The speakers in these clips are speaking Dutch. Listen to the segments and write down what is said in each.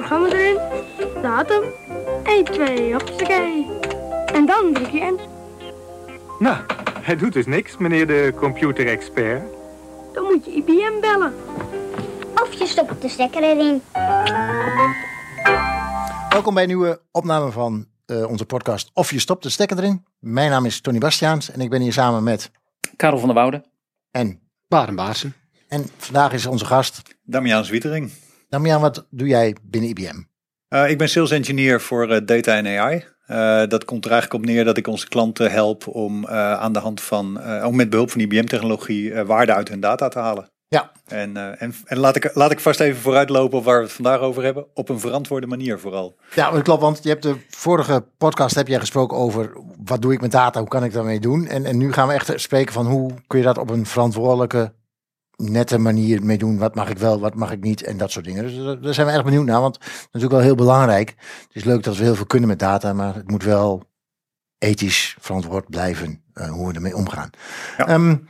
programma erin, datum, 1, 2, hoppakee. En dan druk je in. Nou, hij doet dus niks, meneer de computerexpert. Dan moet je IBM bellen. Of je stopt de stekker erin. Welkom bij een nieuwe opname van eh, onze podcast Of je stopt de stekker erin. Mijn naam is Tony Bastiaans en ik ben hier samen met Karel van der Woude. en Baren Baarsen. en vandaag is onze gast Damian Zwietering. Damian. Wat doe jij binnen IBM? Uh, ik ben sales engineer voor uh, data en AI. Uh, dat komt er eigenlijk op neer dat ik onze klanten help om aan de hand van, ook met behulp van IBM-technologie, waarde uit hun data te halen. Ja. En, en, en laat, ik, laat ik vast even vooruitlopen op waar we het vandaag over hebben. Op een verantwoorde manier vooral. Ja, dat klopt. Want je hebt de vorige podcast heb jij gesproken over wat doe ik met data, hoe kan ik daarmee doen. En, en nu gaan we echt spreken van hoe kun je dat op een verantwoordelijke, nette manier mee doen. Wat mag ik wel, wat mag ik niet en dat soort dingen. Dus daar zijn we erg benieuwd naar, want dat is natuurlijk wel heel belangrijk. Het is leuk dat we heel veel kunnen met data, maar het moet wel ethisch verantwoord blijven uh, hoe we ermee omgaan. Ja. Um,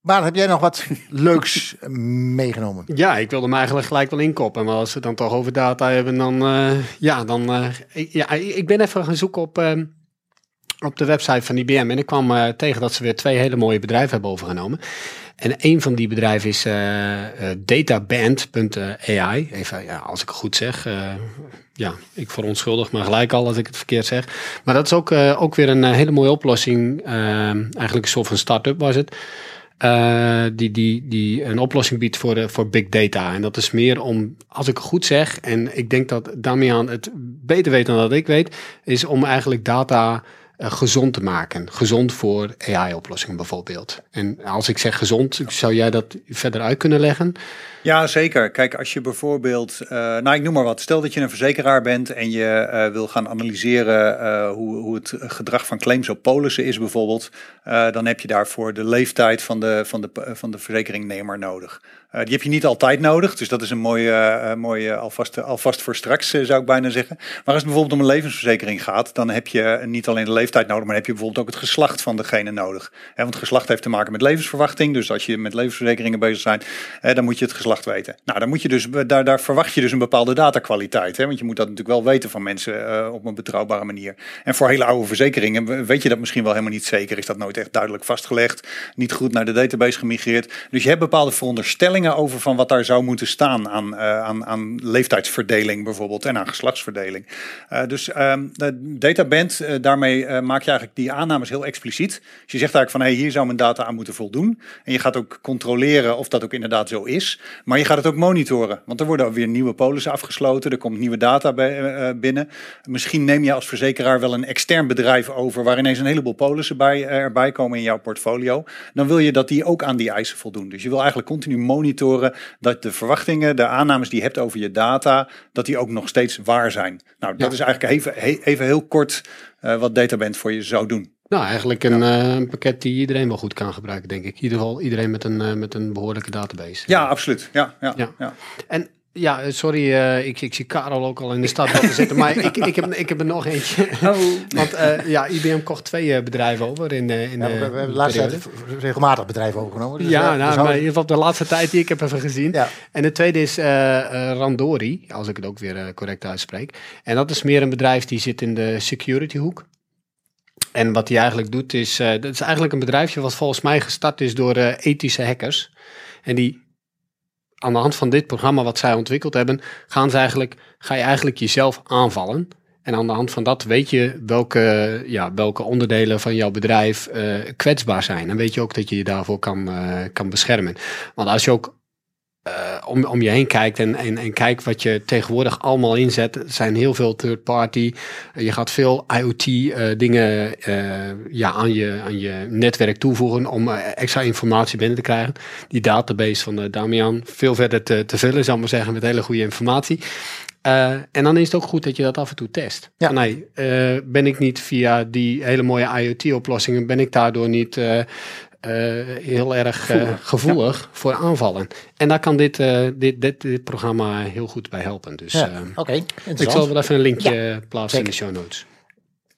maar heb jij nog wat leuks meegenomen? Ja, ik wilde me eigenlijk gelijk wel inkoppen. Maar als we het dan toch over data hebben, dan uh, ja, dan. Uh, ik, ja, ik ben even gaan zoeken op, uh, op de website van IBM. En ik kwam tegen dat ze weer twee hele mooie bedrijven hebben overgenomen. En een van die bedrijven is databand.ai. Even, ja, als ik het goed zeg. ja, ik verontschuldig me gelijk al als ik het verkeerd zeg. Maar dat is ook, ook weer een hele mooie oplossing. eigenlijk een soort van start-up was het. Die, die, die een oplossing biedt voor, voor big data. En dat is meer om, als ik het goed zeg, en ik denk dat Damian het beter weet dan dat ik weet, is om eigenlijk data uh, gezond te maken. Gezond voor AI-oplossingen bijvoorbeeld. En als ik zeg gezond, zou jij dat verder uit kunnen leggen? Ja, zeker. Kijk, als je bijvoorbeeld, uh, nou ik noem maar wat, stel dat je een verzekeraar bent en je uh, wil gaan analyseren uh, hoe, hoe het gedrag van claims op polissen is bijvoorbeeld, dan heb je daarvoor de leeftijd van de, van de, van de verzekeringnemer nodig. die heb je niet altijd nodig, dus dat is een mooie, mooie alvast, alvast voor straks zou ik bijna zeggen. Maar als het bijvoorbeeld om een levensverzekering gaat, dan heb je niet alleen de leeftijd nodig, maar heb je bijvoorbeeld ook het geslacht van degene nodig. He, want geslacht heeft te maken met levensverwachting, dus als je met levensverzekeringen bezig bent, dan moet je het geslacht weten. Nou, dan moet je dus, daar, daar verwacht je dus een bepaalde datakwaliteit. Hè? Want je moet dat natuurlijk wel weten van mensen uh, op een betrouwbare manier. En voor hele oude verzekeringen weet je dat misschien wel helemaal niet zeker. Is dat nooit echt duidelijk vastgelegd. Niet goed naar de database gemigreerd. Dus je hebt bepaalde veronderstellingen over van wat daar zou moeten staan aan, uh, aan, aan leeftijdsverdeling bijvoorbeeld. En aan geslachtsverdeling. Uh, dus um, de databand, daarmee maak je eigenlijk die aannames heel expliciet. Dus je zegt eigenlijk van hey, hier zou mijn data aan moeten voldoen. En je gaat ook controleren of dat ook inderdaad zo is. Maar je gaat het ook monitoren, want er worden weer nieuwe polissen afgesloten, er komt nieuwe data bij, uh, binnen. Misschien neem je als verzekeraar wel een extern bedrijf over waar ineens een heleboel polissen bij, erbij komen in jouw portfolio. Dan wil je dat die ook aan die eisen voldoen. Dus je wil eigenlijk continu monitoren dat de verwachtingen, de aannames die je hebt over je data, dat die ook nog steeds waar zijn. Nou, dat ja. is eigenlijk even, even heel kort uh, wat Databand voor je zou doen. Nou, eigenlijk een, ja. uh, pakket die iedereen wel goed kan gebruiken, denk ik. In ieder geval iedereen met een, uh, met een behoorlijke database. Ja, absoluut. Ja, ja, ja. ja. En ja, sorry, uh, ik, ik zie Karel ook al in de stad zitten, maar ik, ik, heb, ik heb er nog eentje. Oh. Want ja, IBM kocht twee bedrijven over in, in ja, we, we hebben de laatste tijd regelmatig bedrijven overgenomen. Dus ja, nou, maar in ieder geval de laatste tijd die ik heb even gezien. Ja. En de tweede is Randori, als ik het ook weer correct uitspreek. En dat is meer een bedrijf die zit in de security hoek. En wat hij eigenlijk doet is, uh, dat is eigenlijk een bedrijfje wat volgens mij gestart is door uh, ethische hackers. En die aan de hand van dit programma wat zij ontwikkeld hebben, gaan ze eigenlijk, ga je eigenlijk jezelf aanvallen. En aan de hand van dat weet je welke, ja, welke onderdelen van jouw bedrijf uh, kwetsbaar zijn. En weet je ook dat je je daarvoor kan, kan beschermen. Want als je ook uh, om, om je heen kijkt en, en, en kijkt wat je tegenwoordig allemaal inzet. Er zijn heel veel third party. Uh, je gaat veel IoT uh, dingen ja, aan, je, aan je netwerk toevoegen om extra informatie binnen te krijgen. Die database van Damian veel verder te, te vullen, zal ik maar zeggen, met hele goede informatie. en dan is het ook goed dat je dat af en toe test. Ja. nee, ben ik niet via die hele mooie IoT-oplossingen, ben ik daardoor niet uh, heel erg uh, gevoelig ja. voor aanvallen. En daar kan dit, uh, dit, dit, dit, programma heel goed bij helpen. Dus ja, oké. ik zal wel even een linkje plaatsen zeker. in de show notes.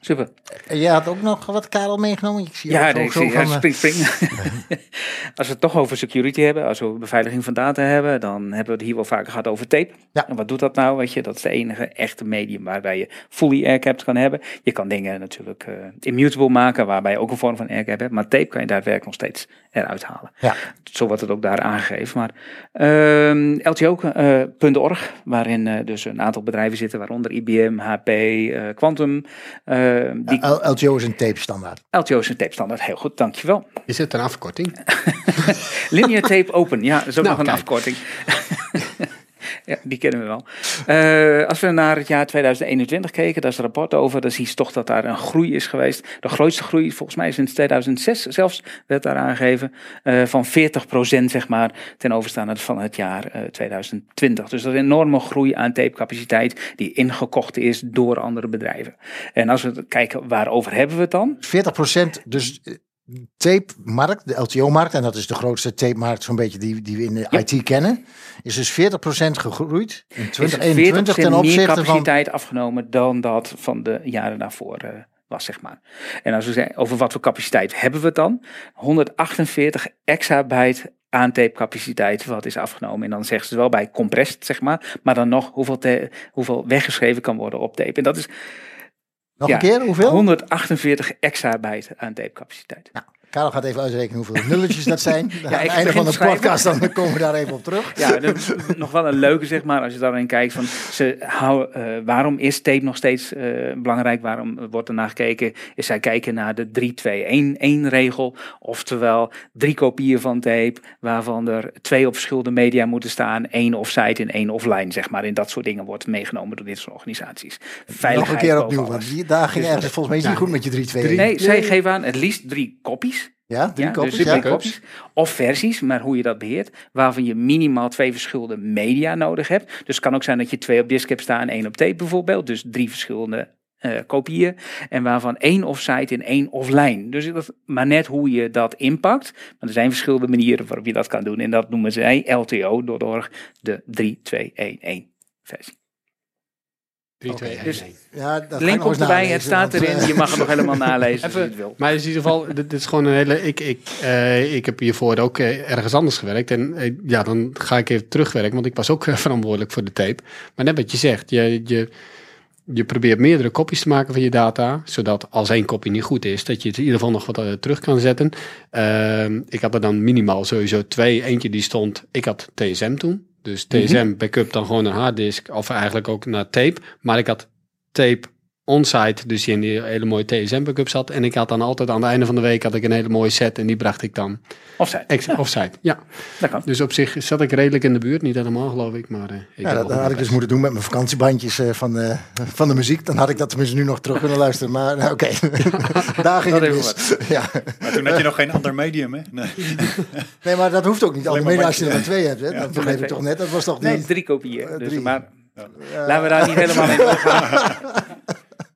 Super. Jij had ook nog wat Karel meegenomen? Ik zie Ja, nee, zo ik zie- ja, eh, spring, spring. als we het toch over security hebben, als we beveiliging van data hebben, dan hebben we het hier wel vaker gehad over tape. Ja. En wat doet dat nou? Weet je, dat is de enige echte medium waarbij je fully aircapped kan hebben. Je kan dingen natuurlijk eh, immutable maken, waarbij je ook een vorm van aircap hebt. Maar tape kan je daadwerkelijk nog steeds eruit halen. Ja. Zo wordt het ook daar aangegeven. Maar ehm LTO.org, waarin eh, dus een aantal bedrijven zitten, waaronder IBM, HP, eh, Quantum. Eh, die, L- LTO is een tape standaard. LTO is een tape standaard. Heel goed, dankjewel. Is het een afkorting? Linear tape open, ja, dat is ook Nou, nog een kijk. afkorting. ja, die kennen we wel. Eh, als we naar het jaar 2021 keken, daar is een rapport over, dan zie je toch dat daar een groei is geweest. De grootste groei, volgens mij sinds 2006 zelfs, werd daar aangegeven, eh, van 40% zeg maar, ten overstaan van het jaar eh, 2020. Dus dat is een enorme groei aan tapecapaciteit die ingekocht is door andere bedrijven. En als we kijken, waarover hebben we het dan? 40% dus tape-markt, de LTO-markt, en dat is de grootste tape-markt zo'n beetje die, die we in de Ja. IT kennen, is dus 40% gegroeid in is 2021 ten meer opzichte van... capaciteit afgenomen dan dat van de jaren daarvoor eh, was, zeg maar. En als we zeggen over wat voor capaciteit hebben we het dan? 148 exabyte aan tapecapaciteit wat is afgenomen. En dan zeggen ze wel bij compressed, zeg maar. Maar dan nog hoeveel, hoeveel weggeschreven kan worden op tape. En dat is Nog ja, een keer, hoeveel? 148 exabyte aan tapecapaciteit. Karel gaat even uitrekenen hoeveel nulletjes dat zijn. Aan het einde van de schrijven. podcast dan komen we daar even op terug. Ja, dat is nog wel een leuke, zeg maar, als je daarin kijkt van ze eh, waarom is tape nog steeds eh, belangrijk? Waarom wordt er naar gekeken? Is zij kijken naar de 3-2-1-1 regel, oftewel drie kopieën van tape, waarvan er twee op verschillende media moeten staan, één offsite en één offline, zeg maar. In dat soort dingen wordt meegenomen door dit soort organisaties. Nog een keer opnieuw, want die, daar ging ergens volgens mij niet goed met je 3 2 Nee, zij geven aan het liefst drie kopies. Ja, drie Ja, kopies, dus ja. kopies. Of versies, maar hoe je dat beheert. Waarvan je minimaal twee verschillende media nodig hebt. Dus het kan ook zijn dat je twee op disk hebt staan en één op tape bijvoorbeeld. Dus drie verschillende eh, kopieën. En waarvan één offsite en één offline. Dus dat, maar net hoe je dat inpakt. Maar er zijn verschillende manieren waarop je dat kan doen. En dat noemen zij LTO door door de 3-2-1-1 versie. 3, 2, 1, dus- 1. Ja, dat ga ik Link komt erbij, nalezen, het staat want, erin. eh, Je mag het nog helemaal nalezen als je Even- het wil. Maar in ieder geval, dit, dit is gewoon een hele. Ik, ik, eh, ik heb hiervoor ook eh, ergens anders gewerkt. En ja, dan ga ik even terugwerken, want ik was ook verantwoordelijk voor de tape. Maar net wat je zegt, je, je, je probeert meerdere kopies te maken van je data. Zodat als één kopie niet goed is, dat je het in ieder geval nog wat terug kan zetten. Ehm, ik had er dan minimaal sowieso twee. Eentje die stond, ik had TSM toen. Dus TSM backup dan gewoon een harddisk, of eigenlijk ook naar tape. Maar ik had tape onsite, dus die in die hele mooie TSM backup zat. En ik had dan altijd aan het einde van de week had ik een hele mooie set en die bracht ik dan Offsite, ex offsite. Ja, dat kan. dus op zich zat ik redelijk in de buurt, niet helemaal geloof ik, maar eh, ik Ja, dat, had ik dus moeten doen met mijn vakantiebandjes eh, van, de, van de muziek. Dan had ik dat tenminste nu nog terug kunnen luisteren. Maar nou, oké, daar ging het mis. Ja. Maar toen had je nog geen ander medium, hè? Nee. Nee, maar dat hoeft ook niet. Maar media als je er maar twee hebt. Hè. Ja. dat begreep ik toch net. Dat was toch Nee, niet... drie kopieën. Eh, dus. Maar laten we daar niet helemaal in doorgaan.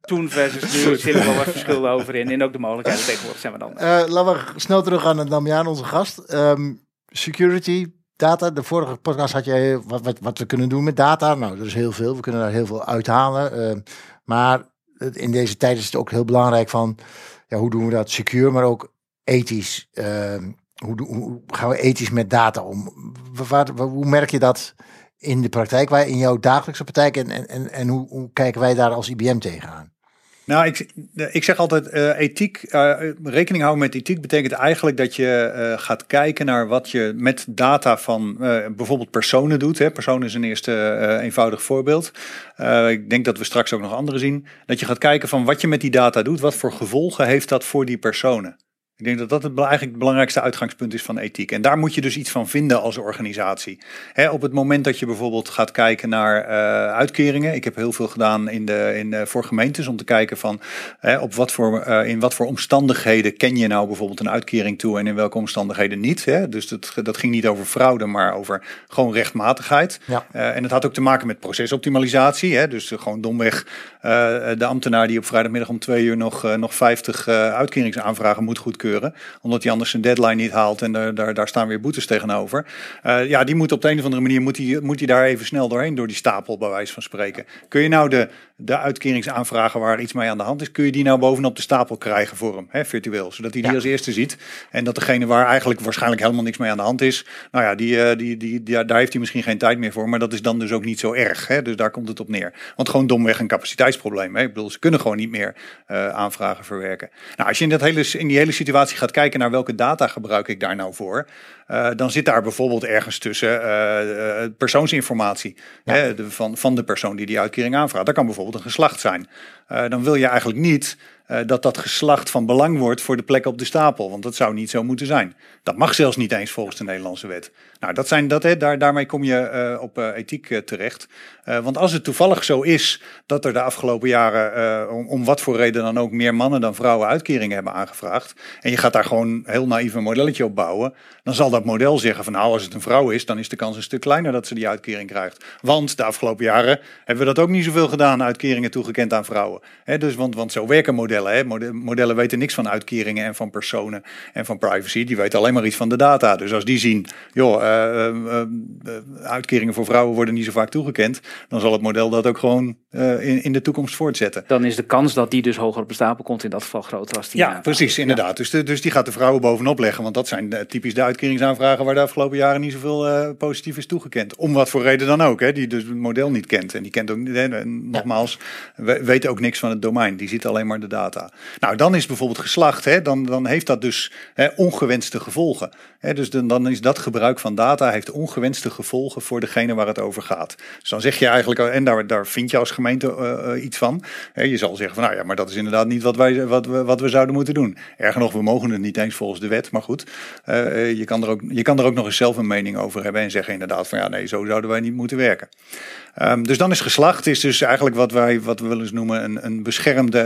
Toen versus nu zitten wel wat verschillen over in. En ook de mogelijkheden tegenwoordig zijn we dan. Eh, laten we snel teruggaan naar Damian, onze gast. Ehm, security, data. De vorige podcast had jij wat, wat, wat we kunnen doen met data. Nou, er is heel veel. We kunnen daar heel veel uithalen. Ehm, maar in deze tijd is het ook heel belangrijk van... Ja, hoe doen we dat secure, maar ook ethisch. Ehm, hoe, hoe gaan we ethisch met data om? Wa- waar- wa- hoe merk je dat in de praktijk, waar, in jouw dagelijkse praktijk? En, en, en, en hoe, hoe kijken wij daar als IBM tegenaan? Nou, ik, ik zeg altijd, eh, ethiek, eh, rekening houden met ethiek betekent eigenlijk dat je eh, gaat kijken naar wat je met data van bijvoorbeeld personen doet. Hè. Personen is een eerste eenvoudig voorbeeld. Ik denk dat we straks ook nog andere zien. Dat je gaat kijken van wat je met die data doet, wat voor gevolgen heeft dat voor die personen. Ik denk dat dat het, eigenlijk het belangrijkste uitgangspunt is van ethiek. En daar moet je dus iets van vinden als organisatie. Op het moment dat je bijvoorbeeld gaat kijken naar eh, uitkeringen. Ik heb heel veel gedaan in de, in, de- voor gemeentes om te kijken van op wat voor, eh, in wat voor omstandigheden ken je nou bijvoorbeeld een uitkering toe en in welke omstandigheden niet. Hè? Dus dat, dat ging niet over fraude, maar over gewoon rechtmatigheid. Ja. Eh, en het had ook te maken met procesoptimalisatie. Hè? Dus gewoon domweg de ambtenaar die op vrijdagmiddag om twee uur nog, nog 50 eh, uitkeringsaanvragen moet goedkeuren. Omdat hij anders zijn deadline niet haalt en daar, daar, daar staan weer boetes tegenover. Uh, ja, die moet op de een of andere manier moet die, moet die daar even snel doorheen, door die stapel, bij wijze van spreken. Kun je nou de, de uitkeringsaanvragen waar iets mee aan de hand is, kun je die nou bovenop de stapel krijgen voor hem, hè, virtueel. Zodat hij die als eerste ziet. En dat degene waar eigenlijk waarschijnlijk helemaal niks mee aan de hand is, nou ja, die, uh, die, die, die, daar heeft hij misschien geen tijd meer voor. Maar dat is dan dus ook niet zo erg. Hè? Dus daar komt het op neer. Want gewoon domweg een capaciteitsprobleem. Hè? Ik bedoel, ze kunnen gewoon niet meer uh, aanvragen verwerken. Nou, als je in, dat hele, in die hele situatie gaat kijken naar welke data gebruik ik daar nou voor. Uh, dan zit daar bijvoorbeeld ergens tussen uh, persoonsinformatie ja. hè, de, van, van de persoon die die uitkering aanvraagt. Dat kan bijvoorbeeld een geslacht zijn. dan wil je eigenlijk niet uh, dat dat geslacht van belang wordt voor de plek op de stapel. Want dat zou niet zo moeten zijn. Dat mag zelfs niet eens volgens de Nederlandse wet. Nou, dat zijn, dat, hè, daar, daarmee kom je uh, op uh, ethiek terecht. want als het toevallig zo is dat er de afgelopen jaren, om, om, wat voor reden dan ook, meer mannen dan vrouwen uitkeringen hebben aangevraagd. En je gaat daar gewoon heel naïef een modelletje op bouwen. Dan zal dat model zeggen van nou, als het een vrouw is, dan is de kans een stuk kleiner dat ze die uitkering krijgt. Want de afgelopen jaren hebben we dat ook niet zoveel gedaan, uitkeringen toegekend aan vrouwen. Dus, want, want zo werken modellen modellen. Modellen weten niks van uitkeringen en van personen en van privacy. Die weten alleen maar iets van de data. Dus als die zien, joh, uh, uh, uitkeringen voor vrouwen worden niet zo vaak toegekend, dan zal het model dat ook gewoon in, in de toekomst voortzetten. Dan is de kans dat die dus hoger op de stapel komt in dat geval groter als die. Ja, precies, inderdaad. Dus, de, dus die gaat de vrouwen bovenop leggen, want dat zijn typisch de uitkeringsaanvragen waar de afgelopen jaren niet zoveel positief is toegekend. Om wat voor reden dan ook, hè, die dus het model niet kent. En die kent ook, hè, nogmaals, weet ook niks van het domein. Die ziet alleen maar de data. Nou, dan is bijvoorbeeld geslacht, hè, dan, dan heeft dat dus hè, ongewenste gevolgen. Hè, dus dan, dan is dat gebruik van data heeft ongewenste gevolgen voor degene waar het over gaat. Dus dan zeg je eigenlijk, en daar, daar vind je als gemeente uh, iets van. Je zal zeggen van, nou ja, maar dat is inderdaad niet wat, wij, wat, we, wat we zouden moeten doen. Erger nog, we mogen het niet eens volgens de wet, maar goed. Uh, je, kan er ook, je kan er ook nog eens zelf een mening over hebben en zeggen inderdaad van, ja, nee, zo zouden wij niet moeten werken. Um, dus dan is geslacht is dus eigenlijk wat wij wat we willen noemen een, een beschermde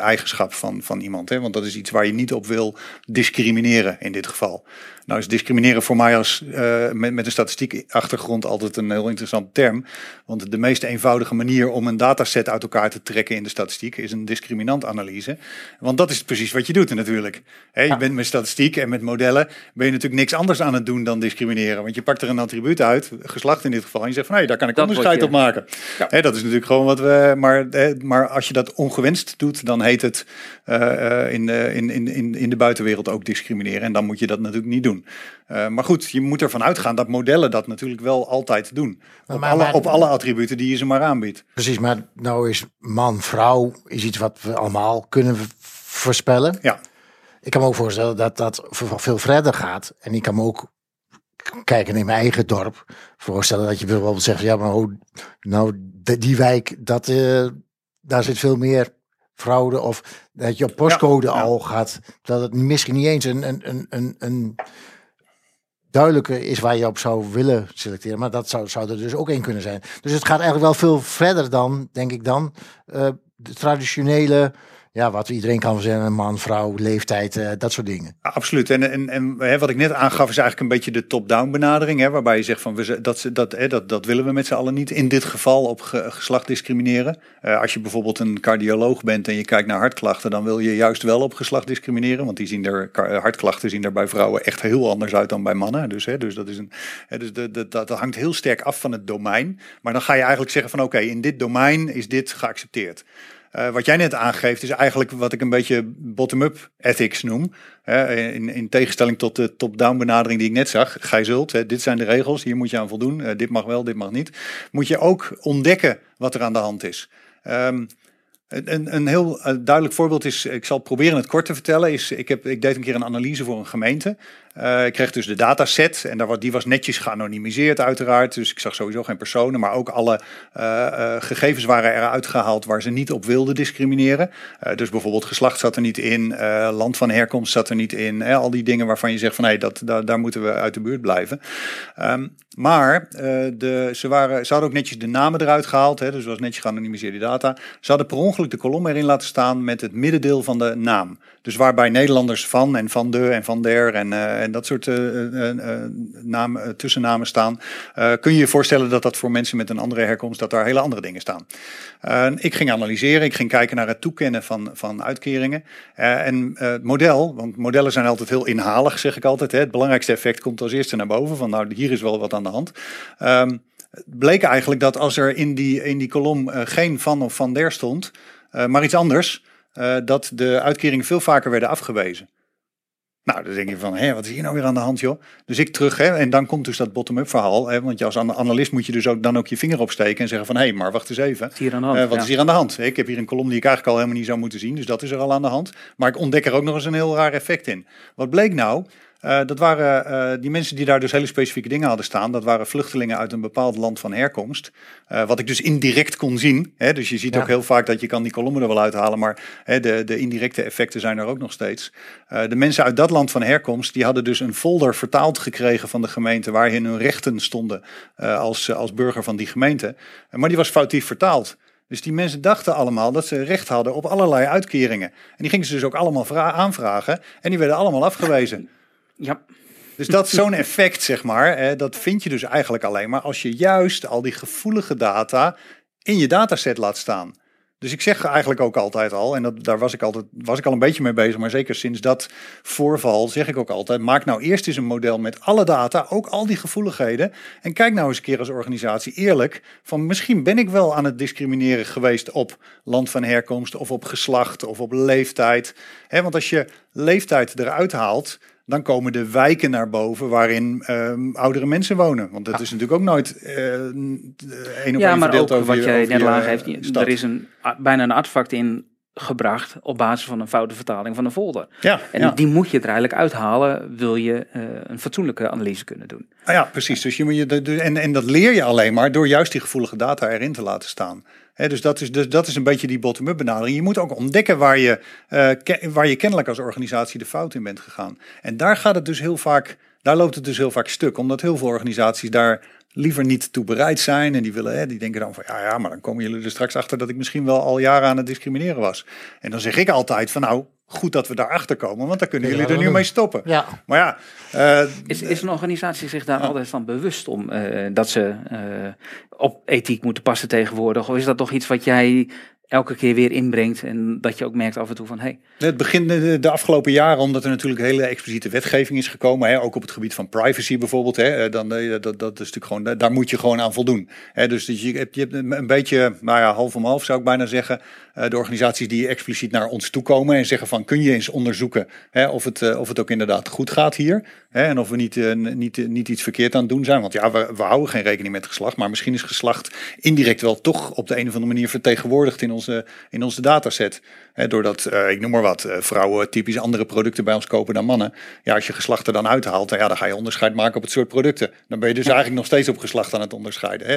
eigenschap van, van iemand. Hè? Want dat is iets waar je niet op wil discrimineren in dit geval. Nou is discrimineren voor mij als uh, met, met een statistiek achtergrond altijd een heel interessant term. Want de meest eenvoudige manier om een dataset uit elkaar te trekken in de statistiek is een discriminantanalyse. Want dat is precies wat je doet natuurlijk. He, je bent met statistiek en met modellen ben je natuurlijk niks anders aan het doen dan discrimineren. Want je pakt er een attribuut uit, geslacht in dit geval, en je zegt van hé, daar kan ik onderscheid op maken. Ja. dat is natuurlijk gewoon wat we. Maar, maar als je dat ongewenst doet, dan heet het uh, in, de, in, in, in de buitenwereld ook discrimineren. En dan moet je dat natuurlijk niet doen. Uh, maar goed, je moet ervan uitgaan dat modellen dat natuurlijk wel altijd doen. Maar, op, alle, op alle attributen die je ze maar aanbiedt. Precies, maar nou is man, vrouw, is iets wat we allemaal kunnen voorspellen. Ja. Ik kan me ook voorstellen dat dat veel verder gaat. En ik kan me ook kijken in mijn eigen dorp. Voorstellen dat je bijvoorbeeld zegt, ja, maar hoe, nou, die wijk, dat, uh, daar zit veel meer fraude. Of dat je op postcode al gaat. Dat het misschien niet eens een, een, een, een duidelijke is waar je op zou willen selecteren. Maar dat zou, zou er dus ook één kunnen zijn. Dus het gaat eigenlijk wel veel verder dan, denk ik dan, uh, de traditionele ja, wat iedereen kan verzinnen, man, vrouw, leeftijd, uh, dat soort dingen. Absoluut. En, en, en hè, wat ik net aangaf is eigenlijk een beetje de top-down benadering, hè, waarbij je zegt van we, dat, dat, hè, dat, dat willen we met z'n allen niet in dit geval op geslacht discrimineren. Uh, als je bijvoorbeeld een cardioloog bent en je kijkt naar hartklachten, dan wil je juist wel op geslacht discrimineren, want die zien er, hartklachten zien er bij vrouwen echt heel anders uit dan bij mannen. Dus, hè, dus, dat, is een, hè, dus de, de, dat, dat hangt heel sterk af van het domein. Maar dan ga je eigenlijk zeggen van oké, in dit domein is dit geaccepteerd. Uh, wat jij net aangeeft is eigenlijk wat ik een beetje bottom-up ethics noem. In, in, tegenstelling tot de top-down benadering die ik net zag. Gij zult, dit zijn de regels, hier moet je aan voldoen. Uh, dit mag wel, dit mag niet. Moet je ook ontdekken wat er aan de hand is. Um, een, een heel duidelijk voorbeeld is, ik zal proberen het kort te vertellen, is ik, heb, ik deed een keer een analyse voor een gemeente. Uh, ik kreeg dus de dataset en daar, die was netjes geanonimiseerd uiteraard. Dus ik zag sowieso geen personen, maar ook alle uh, uh, gegevens waren eruit gehaald waar ze niet op wilden discrimineren. dus bijvoorbeeld geslacht zat er niet in, land van herkomst zat er niet in. al die dingen waarvan je zegt van hé, dat, daar, moeten we uit de buurt blijven. Um, maar de, ze, waren, ze hadden ook netjes de namen eruit gehaald, hè, dus was netjes geanonimiseerde data. Ze hadden per ongeluk de kolom erin laten staan met het middendeel van de naam. Dus waarbij Nederlanders van en van de en van der en en dat soort namen, tussennamen staan, kun je je voorstellen dat dat voor mensen met een andere herkomst, dat daar hele andere dingen staan. ik ging analyseren, ik ging kijken naar het toekennen van, van uitkeringen. en het model, want modellen zijn altijd heel inhalig, zeg ik altijd. Hè. Het belangrijkste effect komt als eerste naar boven, van nou hier is wel wat aan de hand. Um, bleek eigenlijk dat als er in die, in die kolom geen van of van der stond, maar iets anders, uh, dat de uitkeringen veel vaker werden afgewezen. Nou, dan denk je van, hé, wat is hier nou weer aan de hand, joh? Dus ik terug, hè, en dan komt dus dat bottom-up verhaal. Hè, want je als analist moet je dus ook, dan ook je vinger opsteken en zeggen van, hé, hey, maar wacht eens even. Wat, is hier, aan de hand, wat is hier aan de hand? Ik heb hier een kolom die ik eigenlijk al helemaal niet zou moeten zien, dus dat is er al aan de hand. Maar ik ontdek er ook nog eens een heel raar effect in. Wat bleek nou? Uh, dat waren uh, die mensen die daar dus hele specifieke dingen hadden staan. Dat waren vluchtelingen uit een bepaald land van herkomst. Uh, wat ik dus indirect kon zien. Hè, dus je ziet ja. ook heel vaak dat je kan die kolommen er wel uithalen. Maar hè, de, de indirecte effecten zijn er ook nog steeds. de mensen uit dat land van herkomst. Die hadden dus een folder vertaald gekregen van de gemeente. Waarin hun rechten stonden als, als burger van die gemeente. maar die was foutief vertaald. Dus die mensen dachten allemaal dat ze recht hadden op allerlei uitkeringen. En die gingen ze dus ook allemaal aanvragen. En die werden allemaal afgewezen. Ja. Dus dat zo'n effect, zeg maar. Hè, dat vind je dus eigenlijk alleen maar als je juist al die gevoelige data in je dataset laat staan. Dus ik zeg eigenlijk ook altijd al, en dat, daar was ik, altijd, was ik al een beetje mee bezig, maar zeker sinds dat voorval zeg ik ook altijd, maak nou eerst eens een model met alle data, ook al die gevoeligheden, en kijk nou eens een keer als organisatie eerlijk, van misschien ben ik wel aan het discrimineren geweest op land van herkomst, of op geslacht, of op leeftijd. Want als je leeftijd eruit haalt, dan komen de wijken naar boven waarin um, oudere mensen wonen. Want dat ja. is natuurlijk ook nooit uh, een op ja, een maar ook over wat je, jij net aangeeft. stad. Er is een, bijna een artefact in gebracht op basis van een foute vertaling van een folder. Ja, En ja. die moet je er eigenlijk uithalen, wil je uh, een fatsoenlijke analyse kunnen doen. Ah ja, precies. Dus je moet je, en, en dat leer je alleen maar door juist die gevoelige data erin te laten staan. Hè, dus, dat is, dus dat is een beetje die bottom-up benadering. Je moet ook ontdekken waar je, eh, ke- waar je kennelijk als organisatie de fout in bent gegaan. En daar gaat het dus heel vaak, daar loopt het dus heel vaak stuk. Omdat heel veel organisaties daar liever niet toe bereid zijn. En die willen, hè, die denken dan van ja, ja, maar dan komen jullie er straks achter dat ik misschien wel al jaren aan het discrimineren was. En dan zeg ik altijd van nou, goed dat we daarachter komen, want dan kunnen Ja, jullie er nu doen. mee stoppen. Ja. Maar ja, eh, Is, is een organisatie zich daar altijd van bewust om eh, dat ze eh, op ethiek moeten passen tegenwoordig? Of is dat toch iets wat jij elke keer weer inbrengt en dat je ook merkt af en toe van hey, Het begint de, afgelopen jaren, omdat er natuurlijk hele expliciete wetgeving is gekomen, hè, ook op het gebied van privacy bijvoorbeeld. Hè, eh, dan, eh, dat, dat is natuurlijk gewoon, daar moet je gewoon aan voldoen. Hè, dus je hebt, je hebt een beetje, nou ja, half om half zou ik bijna zeggen, eh, de organisaties die expliciet naar ons toe komen en zeggen van, kun je eens onderzoeken hè, of, het, of het ook inderdaad goed gaat hier? Hè, en of we niet, niet, niet iets verkeerd aan het doen zijn. Want ja, we, we houden geen rekening met geslacht, maar misschien is geslacht indirect wel toch op de een of andere manier vertegenwoordigd in onze, in onze dataset. Doordat, eh, ik noem maar wat, eh, vrouwen typisch andere producten bij ons kopen dan mannen. Ja, als je geslacht er dan uithaalt, dan, ja, dan ga je onderscheid maken op het soort producten. Dan ben je dus eigenlijk nog steeds op geslacht aan het onderscheiden.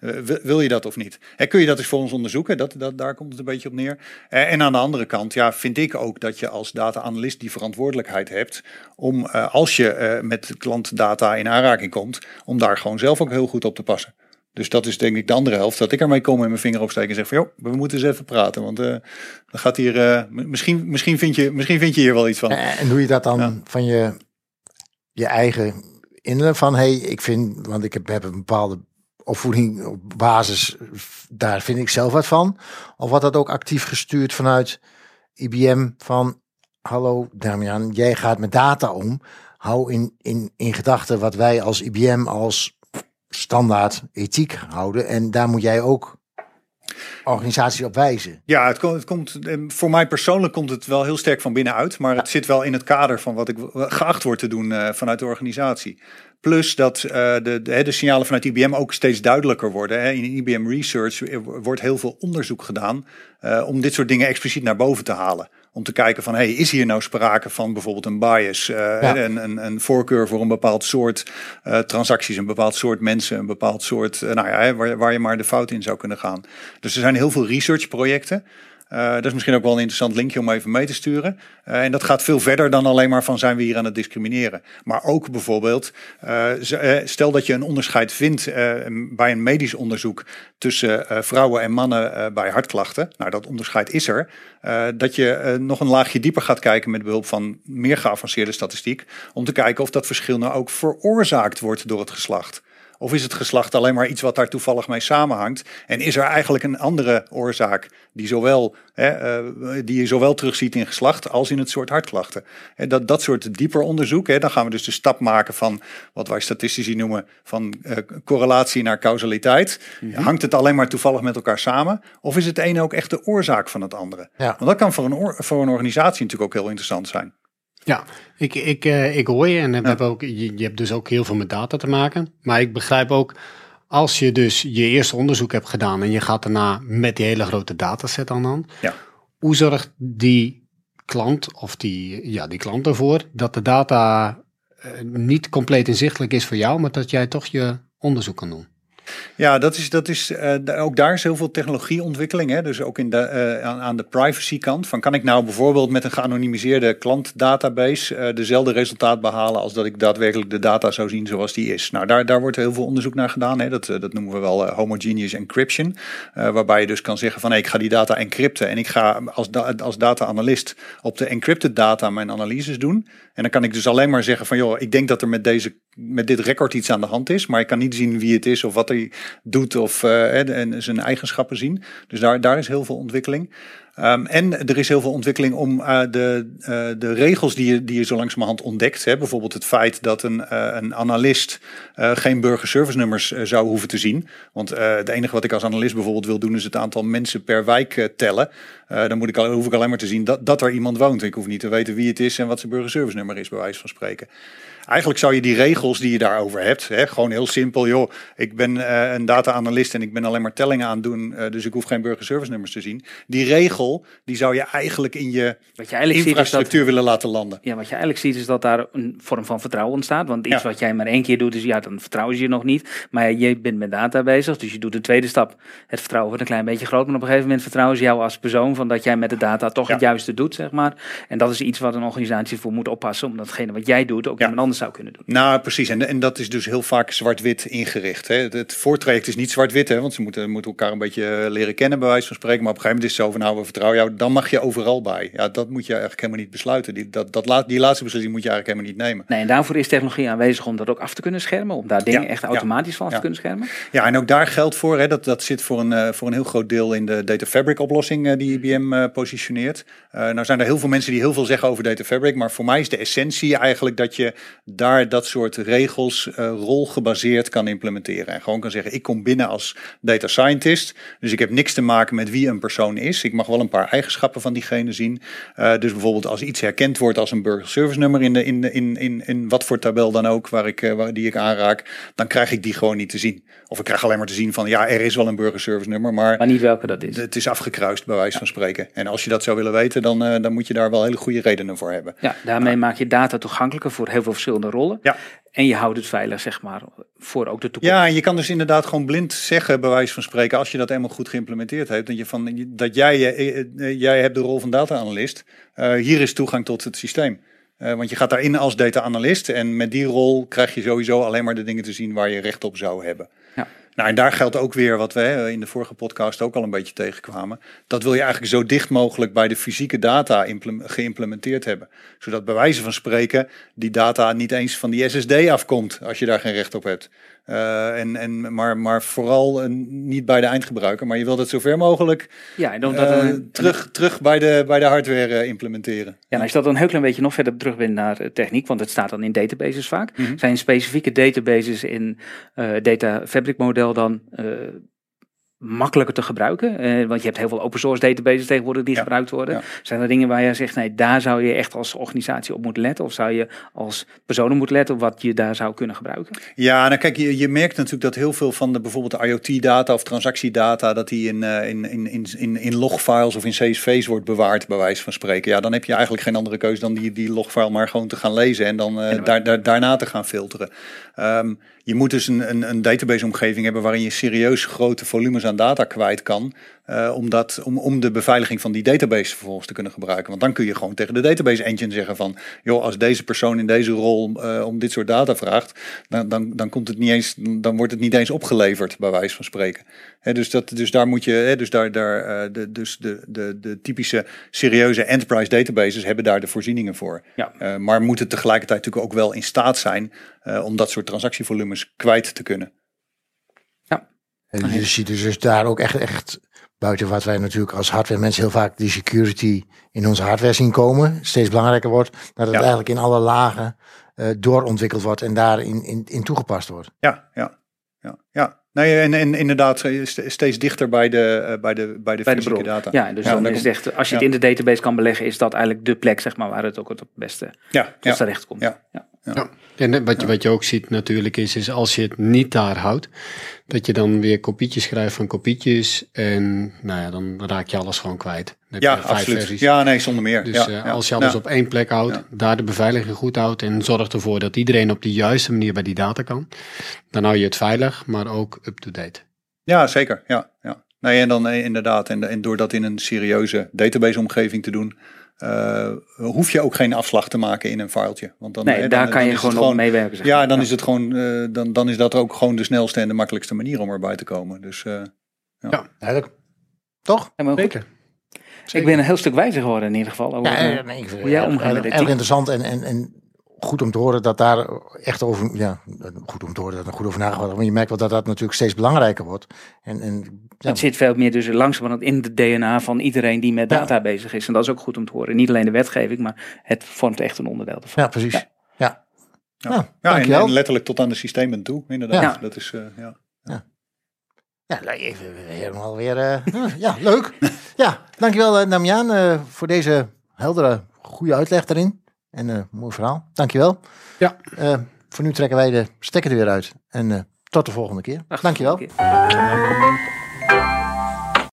Eh, wil- je dat of niet? Hè, kun je dat eens voor ons onderzoeken? Dat, dat, daar komt het een beetje op neer. En aan de andere kant, ja, vind ik ook dat je als data-analyst die verantwoordelijkheid hebt om, als je met klantdata in aanraking komt, om daar gewoon zelf ook heel goed op te passen. Dus dat is denk ik de andere helft. Dat ik ermee kom en mijn vinger opsteken en zeg van joh, we moeten eens even praten. Want eh, dan gaat hier, eh, misschien, misschien, vind je, misschien vind je hier wel iets van. En, en doe je dat dan Ja. van je, je eigen innerlijk van, hey, ik vind, want ik heb, heb een bepaalde opvoeding op basis, daar vind ik zelf wat van. Of wordt dat ook actief gestuurd vanuit IBM van, hallo Damian, jij gaat met data om. Hou in, in, in gedachten wat wij als IBM als standaard ethiek houden. En daar moet jij ook organisatie op wijzen. Ja, het, komt, het komt, eh, voor mij persoonlijk komt het wel heel sterk van binnenuit. Maar het zit wel in het kader van wat ik geacht word te doen eh, vanuit de organisatie. Plus dat eh, de, de, de signalen vanuit IBM ook steeds duidelijker worden. In IBM Research wordt heel veel onderzoek gedaan om dit soort dingen expliciet naar boven te halen. Om te kijken van, hey, is hier nou sprake van bijvoorbeeld een bias, eh, een, een, een voorkeur voor een bepaald soort eh, transacties, een bepaald soort mensen, een bepaald soort, eh, nou ja, waar, waar je maar de fout in zou kunnen gaan. Dus er zijn heel veel researchprojecten. Uh, dat is misschien ook wel een interessant linkje om even mee te sturen. Uh, en dat gaat veel verder dan alleen maar van zijn we hier aan het discrimineren. Maar ook bijvoorbeeld, uh, stel dat je een onderscheid vindt bij een medisch onderzoek tussen vrouwen en mannen bij hartklachten. Nou, dat onderscheid is er. dat je nog een laagje dieper gaat kijken met behulp van meer geavanceerde statistiek. Om te kijken of dat verschil nou ook veroorzaakt wordt door het geslacht. Of is het geslacht alleen maar iets wat daar toevallig mee samenhangt? En is er eigenlijk een andere oorzaak die, zowel, hè, uh, die je zowel terugziet in geslacht als in het soort hartklachten? En dat, dat soort dieper onderzoek, hè, dan gaan we dus de stap maken van wat wij statistici noemen van uh, correlatie naar causaliteit. Mhm. Hangt het alleen maar toevallig met elkaar samen? Of is het ene ook echt de oorzaak van het andere? Ja. Want dat kan voor een, voor een organisatie natuurlijk ook heel interessant zijn. Ja, ik, ik, uh, ik hoor je en ja. heb ook, je, je hebt dus ook heel veel met data te maken. Maar ik begrijp ook, als je dus je eerste onderzoek hebt gedaan en je gaat daarna met die hele grote dataset aan dan, ja. hoe zorgt die klant of die, ja, die klant ervoor dat de data uh, niet compleet inzichtelijk is voor jou, maar dat jij toch je onderzoek kan doen? Ja, dat is, dat is, uh, ook daar is heel veel technologieontwikkeling. Hè? Dus ook in de, uh, aan, aan, de privacy kant. Van kan ik nou bijvoorbeeld met een geanonimiseerde klantdatabase uh, dezelfde resultaat behalen als dat ik daadwerkelijk de data zou zien zoals die is? Nou, daar, daar wordt heel veel onderzoek naar gedaan. Hè? Dat, dat noemen we wel homogeneous encryption. waarbij je dus kan zeggen van ik ga die data encrypten en ik ga als, als data-analyst op de encrypted data mijn analyses doen. En dan kan ik dus alleen maar zeggen van joh, ik denk dat er met, deze, met dit record iets aan de hand is, maar ik kan niet zien wie het is of wat er doet of uh, en zijn eigenschappen zien. Dus daar, daar is heel veel ontwikkeling. Um, en er is heel veel ontwikkeling om uh, de, uh, de regels die je, die je zo langzamerhand ontdekt. Hè, bijvoorbeeld het feit dat een, een analist geen burgerservice nummers zou hoeven te zien. Want het enige wat ik als analist bijvoorbeeld wil doen is het aantal mensen per wijk tellen. dan moet ik, hoef ik alleen maar te zien dat, dat er iemand woont. Ik hoef niet te weten wie het is en wat zijn burgerservice nummer is, bij wijze van spreken. Eigenlijk zou je die regels die je daarover hebt, hè, gewoon heel simpel, joh, ik ben uh, een data-analyst en ik ben alleen maar tellingen aan het doen, uh, dus ik hoef geen burgerservice nummers te zien. Die regel, die zou je eigenlijk in je, wat je eigenlijk infrastructuur dat, willen laten landen. Ja, wat je eigenlijk ziet is dat daar een vorm van vertrouwen ontstaat. Want iets ja. wat jij maar één keer doet, is ja, dan vertrouwen ze je nog niet. Maar je bent met data bezig, dus je doet de tweede stap. Het vertrouwen wordt een klein beetje groot, maar op een gegeven moment vertrouwen ze jou als persoon van dat jij met de data toch ja. het juiste doet, zeg maar. En dat is iets wat een organisatie voor moet oppassen, omdat datgene wat jij doet ook iemand anders zou kunnen doen. Nou, precies. En, en dat is dus heel vaak zwart-wit ingericht. Hè. Het, het voortraject is niet zwart-wit, want ze moeten, moeten elkaar een beetje eh, leren kennen, bij wijze van spreken. Maar op een gegeven moment is het zo van, nou, we vertrouwen jou, dan mag je overal bij. Ja, dat moet je eigenlijk helemaal niet besluiten. Die, dat, dat, die laatste beslissing moet je eigenlijk helemaal niet nemen. Nee, en daarvoor is technologie aanwezig om dat ook af te kunnen schermen, om daar dingen echt automatisch van af te kunnen schermen. Ja, en ook daar geldt voor, hè, dat, dat zit voor een, uh, voor een heel groot deel in de Data Fabric oplossing uh, die IBM uh, positioneert. nou zijn er heel veel mensen die heel veel zeggen over Data Fabric, maar voor mij is de essentie eigenlijk dat je daar dat soort regels uh, rolgebaseerd kan implementeren. En gewoon kan zeggen, ik kom binnen als data scientist, dus ik heb niks te maken met wie een persoon is. Ik mag wel een paar eigenschappen van diegene zien. Uh, dus bijvoorbeeld als iets herkend wordt als een burger service nummer in, de, in, in, in, in wat voor tabel dan ook waar ik, uh, waar, die ik aanraak, dan krijg ik die gewoon niet te zien. Of ik krijg alleen maar te zien van, ja, er is wel een burger service nummer, maar, maar niet welke dat is. Het is afgekruist, bij wijze van spreken. En als je dat zou willen weten, dan, dan moet je daar wel hele goede redenen voor hebben. Ja, daarmee maak je data toegankelijker voor heel veel verschillende rollen. Ja. En je houdt het veilig, zeg maar, voor ook de toekomst. Ja, en je kan dus inderdaad gewoon blind zeggen, bij wijze van spreken, als je dat helemaal goed geïmplementeerd hebt, dat, je van, dat jij, eh, eh, jij hebt de rol van data-analyst, uh, hier is toegang tot het systeem. Uh, want je gaat daarin als data-analyst en met die rol krijg je sowieso alleen maar de dingen te zien waar je recht op zou hebben. Nou, en daar geldt ook weer wat we in de vorige podcast ook al een beetje tegenkwamen. Dat wil je eigenlijk zo dicht mogelijk bij de fysieke data geïmplementeerd hebben. Zodat bij wijze van spreken die data niet eens van die SSD afkomt als je daar geen recht op hebt. Uh, en, en, maar, maar vooral uh, niet bij de eindgebruiker. Maar je wilt het zo ver mogelijk ja, en dan, dat uh, terug, terug bij de, bij de hardware implementeren. Ja, en als je dat dan een heel klein beetje nog verder terug bent naar techniek, want het staat dan in databases vaak. Mm -hmm. Zijn specifieke databases in Data Fabric model dan makkelijker te gebruiken? Uh, want je hebt heel veel open source databases tegenwoordig die ja, gebruikt worden. Ja. Zijn er dingen waar je zegt, nee, daar zou je echt als organisatie op moeten letten? Of zou je als personen moeten letten op wat je daar zou kunnen gebruiken? Ja, nou kijk, je, je merkt natuurlijk dat heel veel van de bijvoorbeeld IoT-data of transactiedata, dat die in, uh, in, in, in, in logfiles of in CSV's wordt bewaard, bij wijze van spreken. Ja, dan heb je eigenlijk geen andere keuze dan die, die logfile maar gewoon te gaan lezen en dan uh, daar, daar, daarna te gaan filteren. Um, je moet dus een, een, een database-omgeving hebben waarin je serieus grote volumes aan data kwijt kan. Uh, om, dat, om, om de beveiliging van die database vervolgens te kunnen gebruiken. Want dan kun je gewoon tegen de database engine zeggen van, joh, als deze persoon in deze rol uh, om dit soort data vraagt, dan, dan, dan komt het niet eens, dan wordt het niet eens opgeleverd, bij wijze van spreken. He, dus, dat, dus daar moet je, he, dus daar, daar uh, de, dus de, de, de typische serieuze enterprise databases hebben daar de voorzieningen voor. Ja. maar moeten tegelijkertijd natuurlijk ook wel in staat zijn om dat soort transactievolumes kwijt te kunnen. Ja. En je ziet dus daar ook echt, echt buiten wat wij natuurlijk als hardware mensen heel vaak die security in onze hardware zien komen, steeds belangrijker wordt, dat het eigenlijk in alle lagen uh, doorontwikkeld wordt en daarin in, in toegepast wordt. Ja, ja, ja, ja. Nee, en, en inderdaad steeds dichter bij de, uh, bij de, bij de, bij de data. Ja, dus ja, dan is het echt, als je ja. het in de database kan beleggen, is dat eigenlijk de plek zeg maar, waar het ook het beste ja, tot terecht komt. Ja. Ja. Ja. En wat je, wat je ook ziet natuurlijk is, is als je het niet daar houdt, dat je dan weer kopietjes schrijft van kopietjes en nou ja, dan raak je alles gewoon kwijt. ja, absoluut. Versies. Ja, nee, zonder meer. Dus ja, uh, ja. als je alles op één plek houdt, daar de beveiliging goed houdt en zorgt ervoor dat iedereen op de juiste manier bij die data kan, dan hou je het veilig, maar ook up-to-date. Ja, zeker. Ja, ja. Nee, en dan inderdaad, en, en door dat in een serieuze database-omgeving te doen, uh, hoef je ook geen afslag te maken in een filetje. Want dan, nee, hè, daar dan, kan dan je gewoon op meewerken. Zeg ja, dan is het gewoon, uh, dan, dan is dat ook gewoon de snelste en de makkelijkste manier om erbij te komen. Dus uh, ja. ja, eigenlijk. Toch? Zeker. Ik ben een heel stuk wijzer geworden in ieder geval. Over, ja, nee, ik hoe jij omgaat met dit Erg interessant en, en, en goed om te horen dat daar echt over, ja, goed om te horen dat er goed over nagedacht wordt. Maar je merkt wel dat dat natuurlijk steeds belangrijker wordt. En, en, ja. Het zit veel meer dus langzamerhand in de DNA van iedereen die met data ja. bezig is. En dat is ook goed om te horen. Niet alleen de wetgeving, maar het vormt echt een onderdeel ervan. Ja, precies. Ja. ja. Ja, ja en, en, letterlijk tot aan de systemen toe, inderdaad. Ja. Dat is, uh, ja. ja. Ja, even helemaal weer. Uh, ja, leuk. Ja, dankjewel, uh, Damian, uh, voor deze heldere, goede uitleg erin. En uh, mooi verhaal. Dankjewel. Ja. Uh, voor nu trekken wij de stekker er weer uit. En uh, tot de volgende keer. Ach, Dankjewel. Keer.